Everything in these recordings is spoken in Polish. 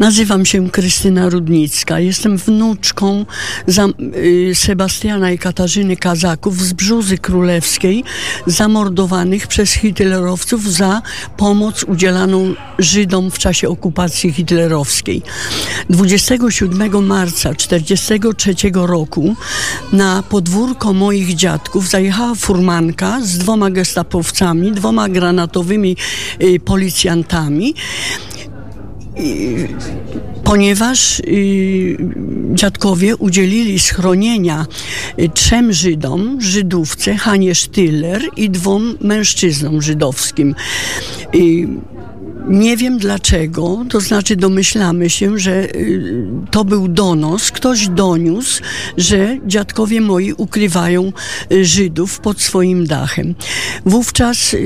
Nazywam się Krystyna Rudnicka. Jestem wnuczką y, Sebastiana i Katarzyny Kazaków z Brzuzy Królewskiej, zamordowanych przez hitlerowców za pomoc udzielaną Żydom w czasie okupacji hitlerowskiej. 27 marca 1943 roku na podwórko moich dziadków zajechała furmanka z dwoma gestapowcami, dwoma granatowymi y, policjantami ponieważ y, dziadkowie udzielili schronienia y, trzem Żydom, Żydówce, Hanie Sztyler i dwom mężczyznom żydowskim. Y, nie wiem dlaczego, to znaczy domyślamy się, że y, to był donos, ktoś doniósł, że dziadkowie moi ukrywają y, Żydów pod swoim dachem. Wówczas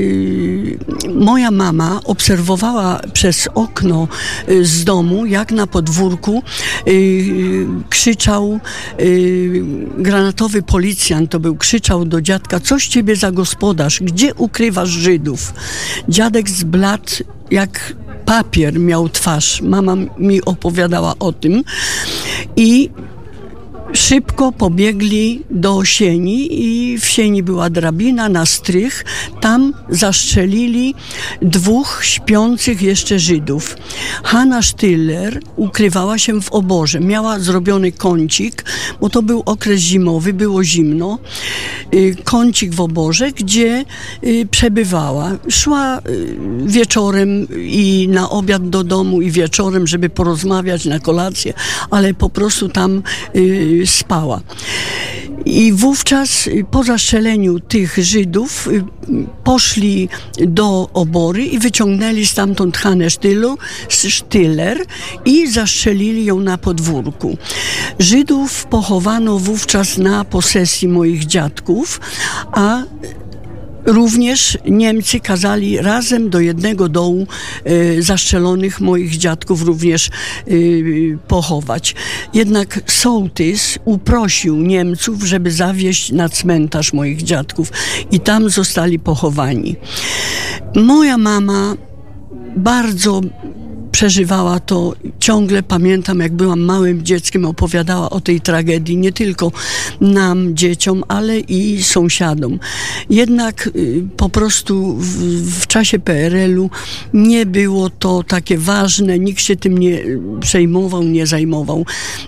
moja mama obserwowała przez okno z domu, jak na podwórku krzyczał granatowy policjant, to był, krzyczał do dziadka, coś ciebie za gospodarz, gdzie ukrywasz Żydów? Dziadek zbladł jak papier miał twarz. Mama mi opowiadała o tym. I szybko pobiegli do sieni i w sieni była drabina na strych. Tam zastrzelili dwóch śpiących jeszcze Żydów. Hanna Stiller ukrywała się w oborze. Miała zrobiony kącik, bo to był okres zimowy, było zimno. Y, kącik w oborze, gdzie y, przebywała. Szła y, wieczorem i na obiad do domu i wieczorem, żeby porozmawiać na kolację, ale po prostu tam spała. I wówczas po zastrzeleniu tych Żydów poszli do obory i wyciągnęli stamtąd Hanę Sztylu, Sztyler i zastrzelili ją na podwórku. Żydów pochowano wówczas na posesji moich dziadków, a Również Niemcy kazali razem do jednego dołu y, zaszczelonych moich dziadków również y, pochować. Jednak sołtys uprosił Niemców, żeby zawieźć na cmentarz moich dziadków i tam zostali pochowani. Moja mama bardzo przeżywała to. Ciągle pamiętam, jak byłam małym dzieckiem, opowiadała o tej tragedii nie tylko nam, dzieciom, ale i sąsiadom. Jednak y, po prostu w, w czasie PRL-u nie było to takie ważne, nikt się tym nie przejmował, nie zajmował.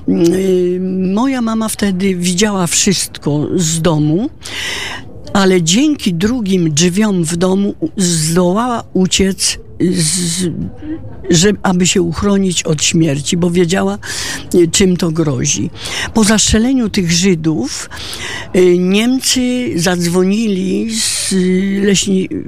Y, moja mama wtedy widziała wszystko z domu ale dzięki drugim drzwiom w domu zdołała uciec z, że, aby się uchronić od śmierci, bo wiedziała, e, czym to grozi. Po zastrzeleniu tych Żydów e, Niemcy zadzwonili z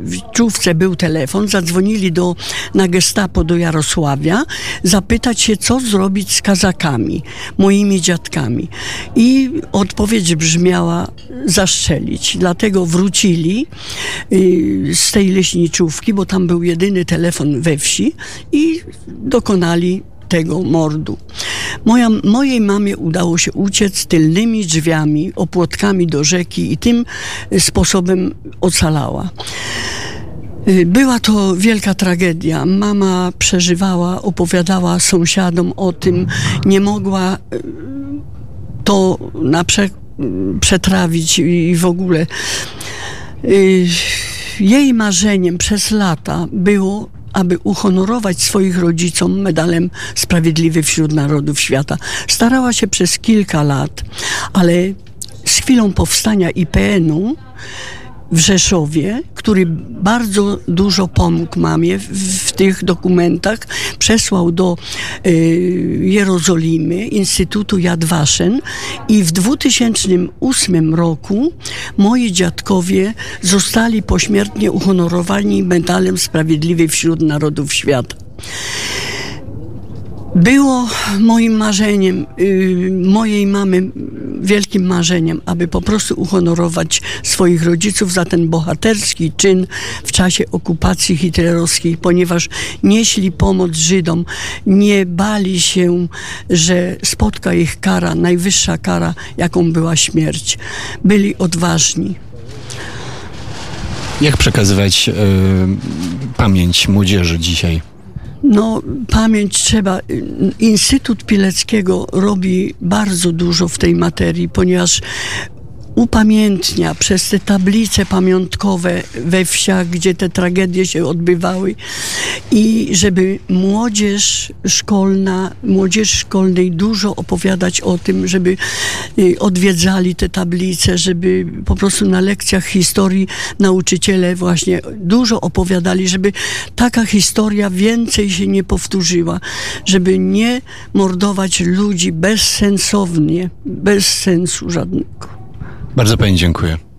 leśniczówce był telefon, zadzwonili do, na gestapo do Jarosławia zapytać się, co zrobić z Kazakami, moimi dziadkami. I odpowiedź brzmiała zastrzelić. Dlatego wrócili e, z tej leśniczówki, bo tam był jedyny telefon we wsi i dokonali tego mordu. Moja, mojej mamie udało się uciec tylnymi drzwiami, opłotkami do rzeki i tym sposobem ocalała. Była to wielka tragedia. Mama przeżywała, opowiadała sąsiadom o tym, nie mogła e, to na prze, przetrawić i w ogóle. E, jej marzeniem przez lata było aby uhonorować swoich rodzicom medalem Sprawiedliwy wśród Narodów Świata. Starała się przez kilka lat, ale z chwilą powstania IPN-u w Rzeszowie, który bardzo dużo pomógł mamie w, w tych dokumentach. Przesłał do y, Jerozolimy Instytutu Yad Vashem i w 2008 roku moi dziadkowie zostali pośmiertnie uhonorowani medalem Sprawiedliwy wśród Narodów Świata. Było moim marzeniem, yy, mojej mamy wielkim marzeniem, aby po prostu uhonorować swoich rodziców za ten bohaterski czyn w czasie okupacji hitlerowskiej, ponieważ nieśli pomoc Żydom, nie bali się, że spotka ich kara, najwyższa kara, jaką była śmierć. Byli odważni. Jak przekazywać yy, pamięć młodzieży dzisiaj? No, pamięć trzeba. Instytut Pileckiego robi bardzo dużo w tej materii, ponieważ upamiętnia przez te tablice pamiątkowe we wsiach, gdzie te tragedie się odbywały i żeby młodzież szkolna, młodzież szkolnej dużo opowiadać o tym, żeby y, odwiedzali te tablice, żeby po prostu na lekcjach historii nauczyciele właśnie dużo opowiadali, żeby taka historia więcej się nie powtórzyła, żeby nie mordować ludzi bezsensownie, bez sensu żadnego. Bardzo pani dziękuję.